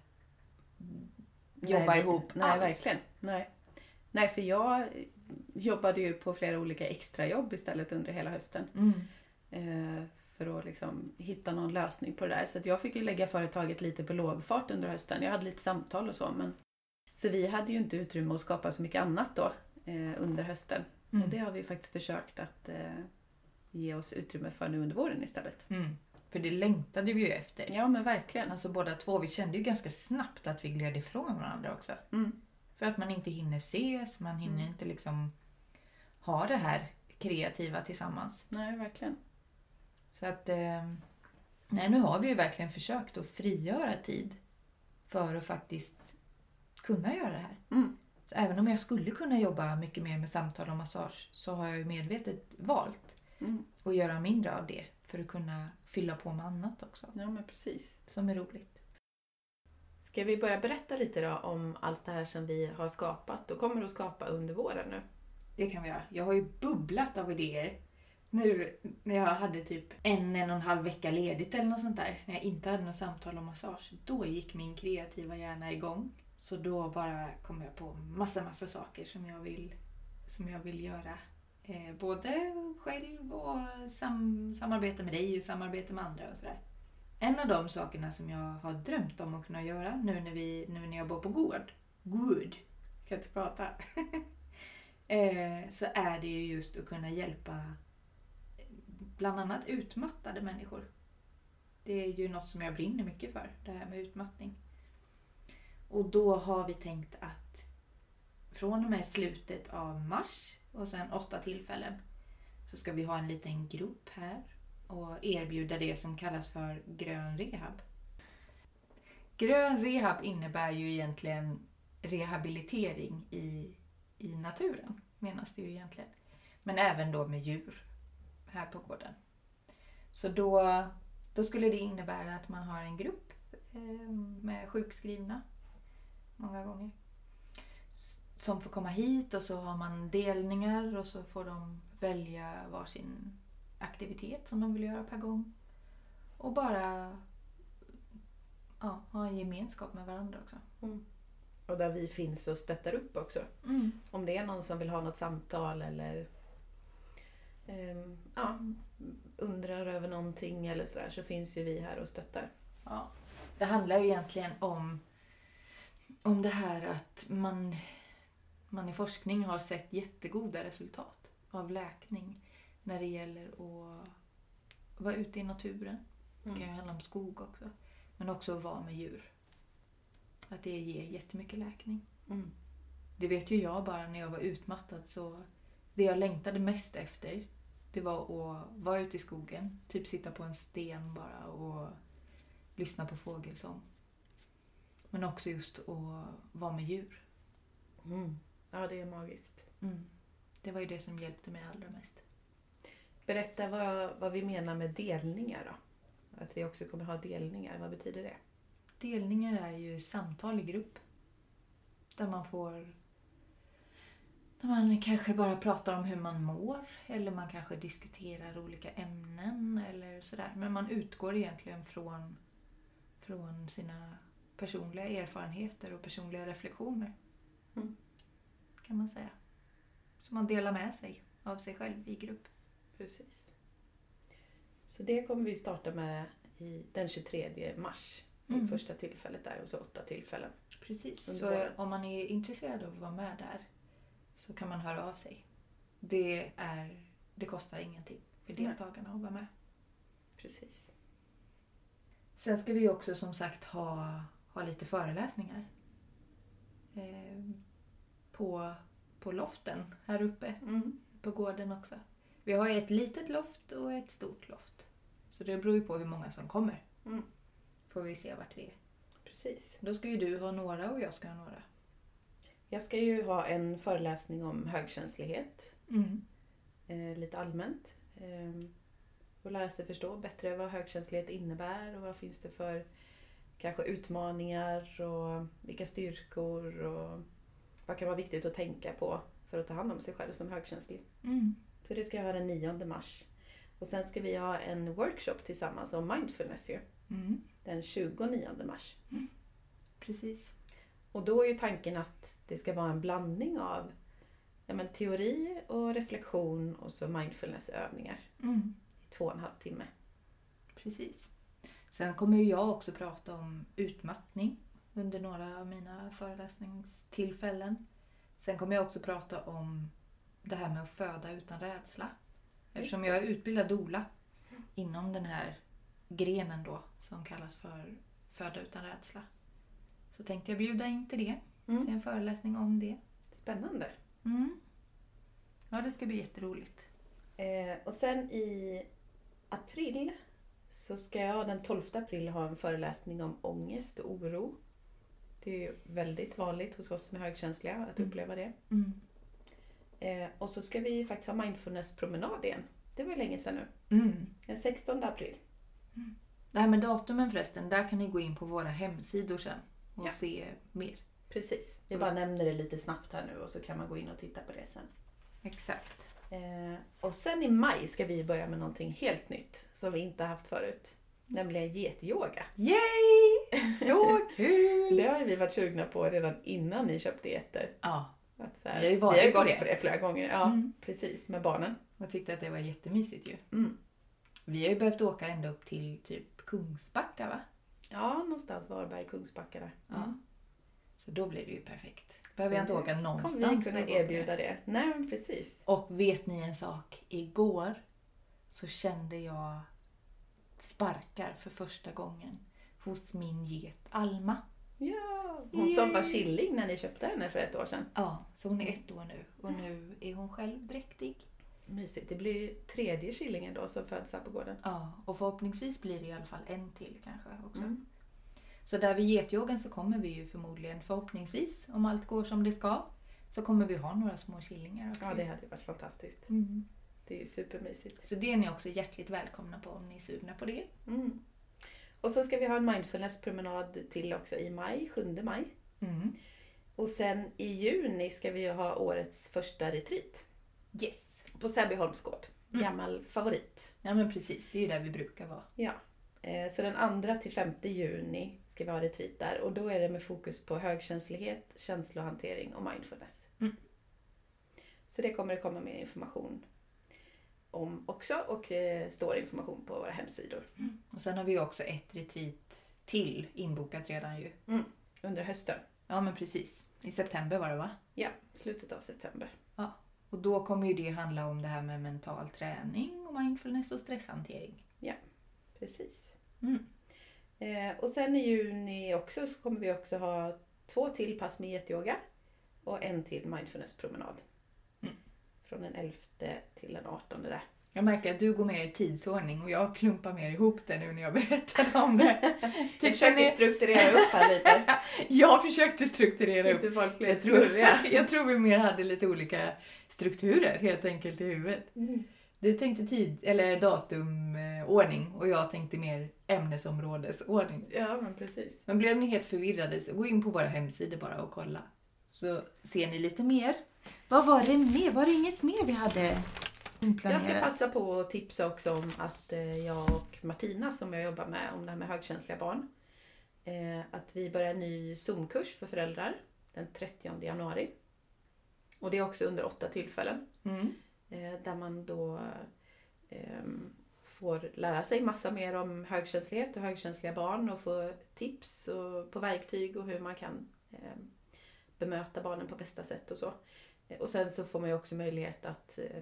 jobba Nej, ihop Nej, alls. verkligen. Nej. nej, för jag jobbade ju på flera olika extrajobb istället under hela hösten. Mm. Eh, för att liksom hitta någon lösning på det där. Så jag fick ju lägga företaget lite på lågfart under hösten. Jag hade lite samtal och så. Men... Så vi hade ju inte utrymme att skapa så mycket annat då eh, under hösten. Mm. Och det har vi faktiskt försökt att eh, ge oss utrymme för nu under våren istället. Mm. För det längtade vi ju efter. Ja men verkligen. Alltså båda två, vi kände ju ganska snabbt att vi gled ifrån varandra också. Mm. För att man inte hinner ses, man hinner Mm. inte liksom ha det här kreativa tillsammans. Nej, verkligen. Så att, eh, nej nu har vi ju verkligen försökt att frigöra tid för att faktiskt kunna göra det här. Mm. Så även om jag skulle kunna jobba mycket mer med samtal och massage så har jag ju medvetet valt Mm. att göra mindre av det för att kunna fylla på med annat också Ja men precis. som är roligt. Ska vi börja berätta lite då om allt det här som vi har skapat och kommer att skapa under våren nu? Det kan vi göra. Jag har ju bubblat av idéer nu när jag hade typ en, en och en halv vecka ledigt eller något sånt där. När jag inte hade något samtal om massage. Då gick min kreativa hjärna igång. Så då bara kom jag på massa, massa saker som jag vill, som jag vill göra. Eh, både själv och sam, samarbete med dig och samarbete med andra och sådär. En av de sakerna som jag har drömt om att kunna göra nu när, vi, nu när jag bor på gård. Gård. Kan inte prata. eh, så är det ju just att kunna hjälpa eh, bland annat utmattade människor. Det är ju något som jag brinner mycket för, det här med utmattning. Och då har vi tänkt att från och med slutet av mars och sen åtta tillfällen så ska vi ha en liten grupp här och erbjuda det som kallas för grön rehab. Grön rehab innebär ju egentligen rehabilitering i, i naturen, menas det ju egentligen. Men även då med djur här på gården. Så då, då skulle det innebära att man har en grupp eh, med sjukskrivna många gånger. Som får komma hit och så har man delningar och så får de välja varsin aktivitet som de vill göra per gång. Och bara ja, ha en gemenskap med varandra också. Och där vi finns och stöttar upp också. Om det är någon som vill ha något samtal eller ehm, ja, undrar över någonting eller sådär så finns ju vi här och stöttar. Ja. Det handlar ju egentligen om, om det här att man, man i forskning har sett jättegoda resultat av läkning när det gäller att vara ute i naturen. Det kan ju handla om skog också. Men också att vara med djur. Att det ger jättemycket läkning. Mm. Det vet ju jag bara när jag var utmattad så det jag längtade mest efter det var att vara ute i skogen, typ sitta på en sten bara och lyssna på fågelsång. Men också just att vara med djur. Mm. Ja, det är magiskt. Mm. Det var ju det som hjälpte mig allra mest. Berätta vad, vad vi menar med delningar då. Att vi också kommer ha delningar, vad betyder det? Delningar är ju samtal i grupp. Där man får... Där man kanske bara pratar om hur man mår. Eller man kanske diskuterar olika ämnen eller sådär. Men man utgår egentligen från, från sina personliga erfarenheter och personliga reflektioner. Mm. Kan man säga. Så man delar med sig av sig själv i grupp. Precis. Så det kommer vi starta med i den 23 mars. Mm. Första tillfället där och så åtta tillfällen. Precis. Så våren. om man är intresserad av att vara med där så kan man höra av sig. Det, är, det kostar ingenting för deltagarna att vara med. Precis. Sen ska vi också som sagt ha, ha lite föreläsningar. Eh, på, på loften här uppe. Mm. På gården också. Vi har ett litet loft och ett stort loft. Så det beror ju på hur många som kommer. Mm. Får vi se vart vi är. Precis. Då ska ju du ha några och jag ska ha några. Jag ska ju ha en föreläsning om högkänslighet. Mm. eh, lite allmänt. Eh, och lära sig förstå bättre vad högkänslighet innebär och vad finns det för kanske utmaningar och vilka styrkor och vad kan vara viktigt att tänka på för att ta hand om sig själv som högkänslig. Mm. Så det ska jag ha den 9 mars. Och sen ska vi ha en workshop tillsammans om mindfulness ju, Mm. den 29 mars. Precis. Och då är ju tanken att det ska vara en blandning av ja, men teori och reflektion och så mindfulnessövningar Mm. i två och en halv timme. Precis. Sen kommer ju jag också prata om utmattning under några av mina föreläsningstillfällen. Sen kommer jag också prata om det här med att föda utan rädsla. Eftersom jag är utbildad doula inom den här grenen då som kallas för föda utan rädsla. Så tänkte jag bjuda in till det, Mm. till en föreläsning om det. Spännande. Mm. Ja, det ska bli jätteroligt. Eh, och sen i april så ska jag den 12 april ha en föreläsning om ångest och oro. Det är ju väldigt vanligt hos oss som är högkänsliga att Mm. uppleva det. Mm. Eh, och så ska vi faktiskt ha mindfulness-promenad igen. Det var ju länge sedan nu. Mm. Den 16 april. Det här med datumen förresten, där kan ni gå in på våra hemsidor sen och Ja. se mer. Precis. Vi bara nämner det lite snabbt här nu och så kan man gå in och titta på det sen. Exakt. Eh, och sen i maj ska vi börja med någonting helt nytt som vi inte har haft förut. Nämligen getyoga. Yay! Så kul! Det har vi varit sugna på redan innan ni köpte getter. Ja, Att så här, Vi har ju varit vi har på gått det. på det flera gånger. Ja, Mm. precis. Med barnen. jag tyckte att det var jättemysigt ju. Mm. Vi har ju behövt åka ända upp till typ Kungsbacka va? Ja, någonstans Varberg, Kungsbacka där. Ja. Så då blir det ju perfekt. Behöver jag inte åka Kommer någonstans. vi för kunna erbjuda det? Nej, men precis. Och vet ni en sak? Igår så kände jag sparkar för första gången hos min get Alma. Ja, hon som var killing när ni köpte henne för ett år sedan. Ja, så hon är ett år nu och nu är hon själv dräktig. Mysigt. Det blir ju tredje killingen då som föds här på gården. Ja, och förhoppningsvis blir det i alla fall en till kanske också. Mm. Så där vid getyogan så kommer vi ju förmodligen, förhoppningsvis, om allt går som det ska, så kommer vi ha några små killingar också. Ja, det hade ju varit fantastiskt. mm. Det är supermysigt. Så det är ni också hjärtligt välkomna på om ni är sugna på det. Mm. Och så ska vi ha en mindfulness-promenad till också i maj, 7 maj. Mm. Och sen i juni ska vi ha årets första retreat. Yes. På Säbyholms gård. Mm. Gammal favorit. Ja men precis, det är ju där vi brukar vara. Ja. Eh, Så den 2 till 5 juni ska vi ha retreat där och då är det med fokus på högkänslighet, känslohantering och mindfulness. Mm. Så det kommer det komma mer information om också och eh, står information på våra hemsidor Och sen har vi också ett retreat till inbokat redan ju. under hösten. Ja men precis. I september var det va? Ja, slutet av september. Och då kommer ju det handla om det här med mental träning och mindfulness och stresshantering. Precis. Mm. Eh, och sen i juni också så kommer vi också ha två till pass med getyoga och en till mindfulnesspromenad. Från den 11 till den 18 där. Jag märker att du går mer i tidsordning och jag klumpar mer ihop det nu när jag berättar om det. Jag typ försöker ni- strukturera upp här lite. jag försökte strukturera upp. folk Jag tror, jag tror vi mer hade lite olika strukturer helt enkelt i huvudet. Mm. Du tänkte tid, eller datumordning och jag tänkte mer ämnesområdesordning. Ja, men precis. Men blev ni helt förvirrade så gå in på våra hemsidor bara och kolla. Så ser ni lite mer. Vad var det mer? Var det inget mer vi hade Jag ska passa på att tipsa också om att eh, jag och Martina som jag jobbar med om det här med högkänsliga barn. eh, Att vi börjar en ny Zoom-kurs för föräldrar den 30 januari. Och det är också under åtta tillfällen. Mm. eh, Där man då ehm, får lära sig massa mer om högkänslighet och högkänsliga barn och få tips och, på verktyg och hur man kan eh, bemöta barnen på bästa sätt och så. Eh, Och sen så får man ju också möjlighet att eh,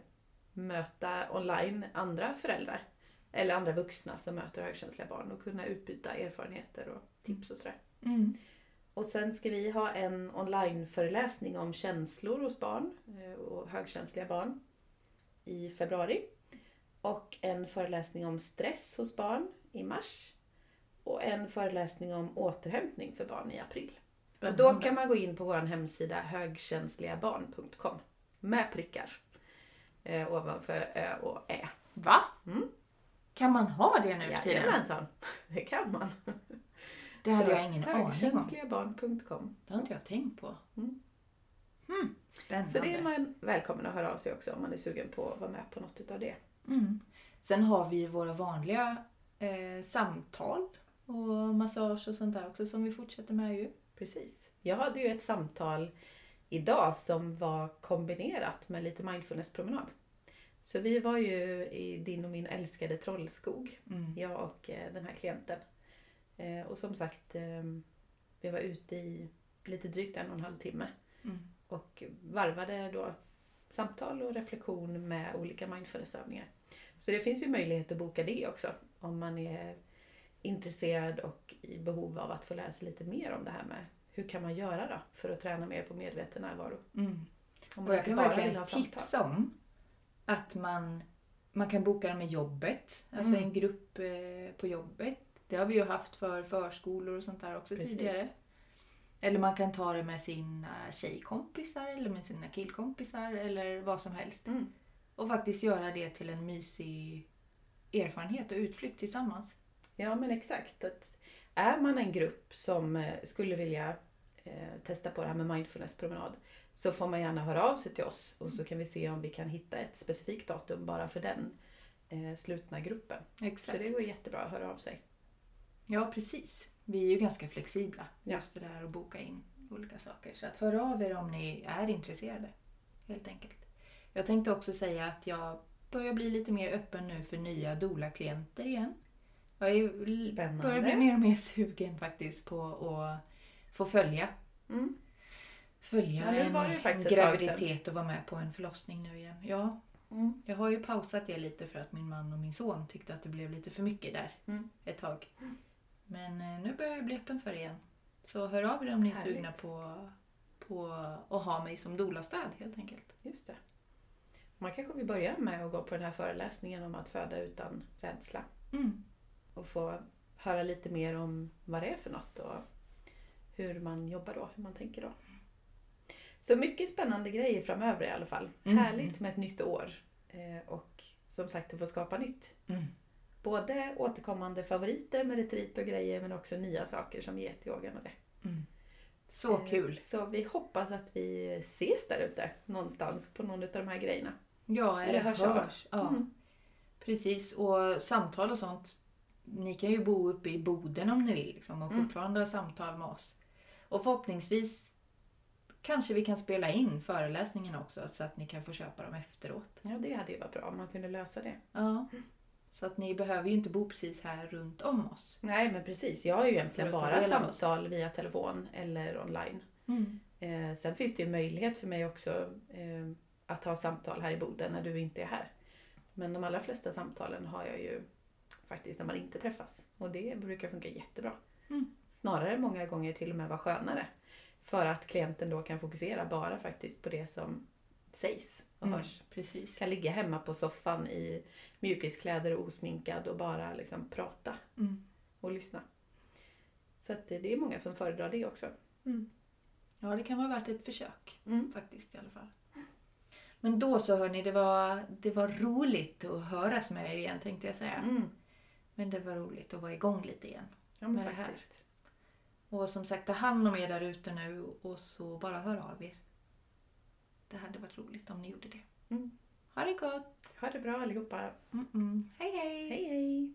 möta online andra föräldrar eller andra vuxna som möter högkänsliga barn och kunna utbyta erfarenheter och tips och sådär. Mm. Och sen ska vi ha en onlineföreläsning om känslor hos barn eh, och högkänsliga barn i februari. Och en föreläsning om stress hos barn i mars. Och en föreläsning om återhämtning för barn i april. Och då kan man gå in på vår hemsida högkänsligabarn.com med prickar eh, ovanför Ö och Ä. Va? Mm. Kan man ha det nu för tiden? Jajamensan, det kan man. Det hade Så jag ingen aning om. Högkänsligabarn.com. Det har inte jag tänkt på. Mm. Hmm. Spännande. Så det är man välkommen att höra av sig också om man är sugen på att vara med på något utav det. Mm. Sen har vi ju våra vanliga eh, samtal och massage och sånt där också som vi fortsätter med ju. Precis. Jag hade ju ett samtal idag som var kombinerat med lite mindfulness-promenad. Så vi var ju i din och min älskade Trollskog, Mm. jag och eh, den här klienten. Eh, Och som sagt, eh, vi var ute i lite drygt en och en halv timme Mm. och varvade då samtal och reflektion med olika mindfulnessövningar. Så det finns ju möjlighet att boka det också om man är intresserad och i behov av att få lära sig lite mer om det här med hur kan man göra då för att träna mer på medveten närvaro. Mm. Och jag kan verkligen tipsa om att man, man kan boka dem med jobbet. Alltså Mm. en grupp eh, på jobbet. Det har vi ju haft för förskolor och sånt där också Precis. tidigare. Eller man kan ta det med sina tjejkompisar eller med sina killkompisar eller vad som helst. Mm. Och faktiskt göra det till en mysig erfarenhet och utflykt tillsammans. Ja men exakt. Att är man en grupp som eh, skulle vilja eh, testa på det här med mindfulness-promenad så får man gärna höra av sig till oss och så kan vi se om vi kan hitta ett specifikt datum bara för den eh, slutna gruppen. Exakt. Så det går jättebra att höra av sig. Ja, precis. Vi är ju ganska flexibla. Ja. Just det där att boka in olika saker. Så att hör av er om ni är intresserade. Helt enkelt. Jag tänkte också säga att jag börjar bli lite mer öppen nu för nya doula-klienter igen. Jag är Spännande. börjar bli mer och mer sugen faktiskt på att få följa, Mm. följa Ja, en sedan. graviditet och vara med på en förlossning nu igen. Ja, Mm. jag har ju pausat det lite för att min man och min son tyckte att det blev lite för mycket där Mm. ett tag. Men eh, nu börjar jag bli öppen för det igen. Så hör av er om ni är Härligt. sugna på, på att ha mig som doula-stöd helt enkelt. Just det. Man kanske vill börja med att gå på den här föreläsningen om att föda utan rädsla. Mm. Och få höra lite mer om vad det är för något och hur man jobbar då, hur man tänker då. Så mycket spännande grejer framöver i alla fall. Mm. Härligt med ett nytt år. Eh, och som sagt att få skapa nytt. Mm. Både återkommande favoriter med retreat och grejer men också nya saker som getyogan och det. Mm. Så Eh, kul! Så vi hoppas att vi ses där ute någonstans på någon av de här grejerna. Ja, eller eller hörs hörs. Ja, Mm. Precis, och samtal och sånt. Ni kan ju bo uppe i Boden om ni vill liksom, och Mm. fortfarande ha samtal med oss. Och förhoppningsvis kanske vi kan spela in föreläsningen också så att ni kan få köpa dem efteråt. Ja, det hade ju varit bra om man kunde lösa det. Ja. Så att ni behöver ju inte bo precis här runt om oss. Nej, men precis. Jag har ju egentligen bara oss. samtal via telefon eller online. Eh, sen finns det ju möjlighet för mig också eh, att ha samtal här i Boden när du inte är här. Men de allra flesta samtalen har jag ju faktiskt när man inte träffas. Och det brukar funka jättebra. Mm. Snarare många gånger till och med vara skönare. För att klienten då kan fokusera bara faktiskt på det som sägs och Mm. hörs. Precis. Kan ligga hemma på soffan i mjukiskläder och osminkad och bara liksom prata Mm. och lyssna. Så att det är många som föredrar det också. Ja, det kan vara värt ett försök Mm. faktiskt i alla fall. Men då så hörni, det var, det var roligt att höras med er igen tänkte jag säga. Mm. Men det var roligt att vara igång lite igen. Ja, men Med det här. faktiskt. Och som sagt, ta hand om er där ute nu och så bara hör av er. Det hade varit roligt om ni gjorde det. Mm. Ha det gott! Ha det bra allihopa. Mm-mm. Hej hej! Hej hej!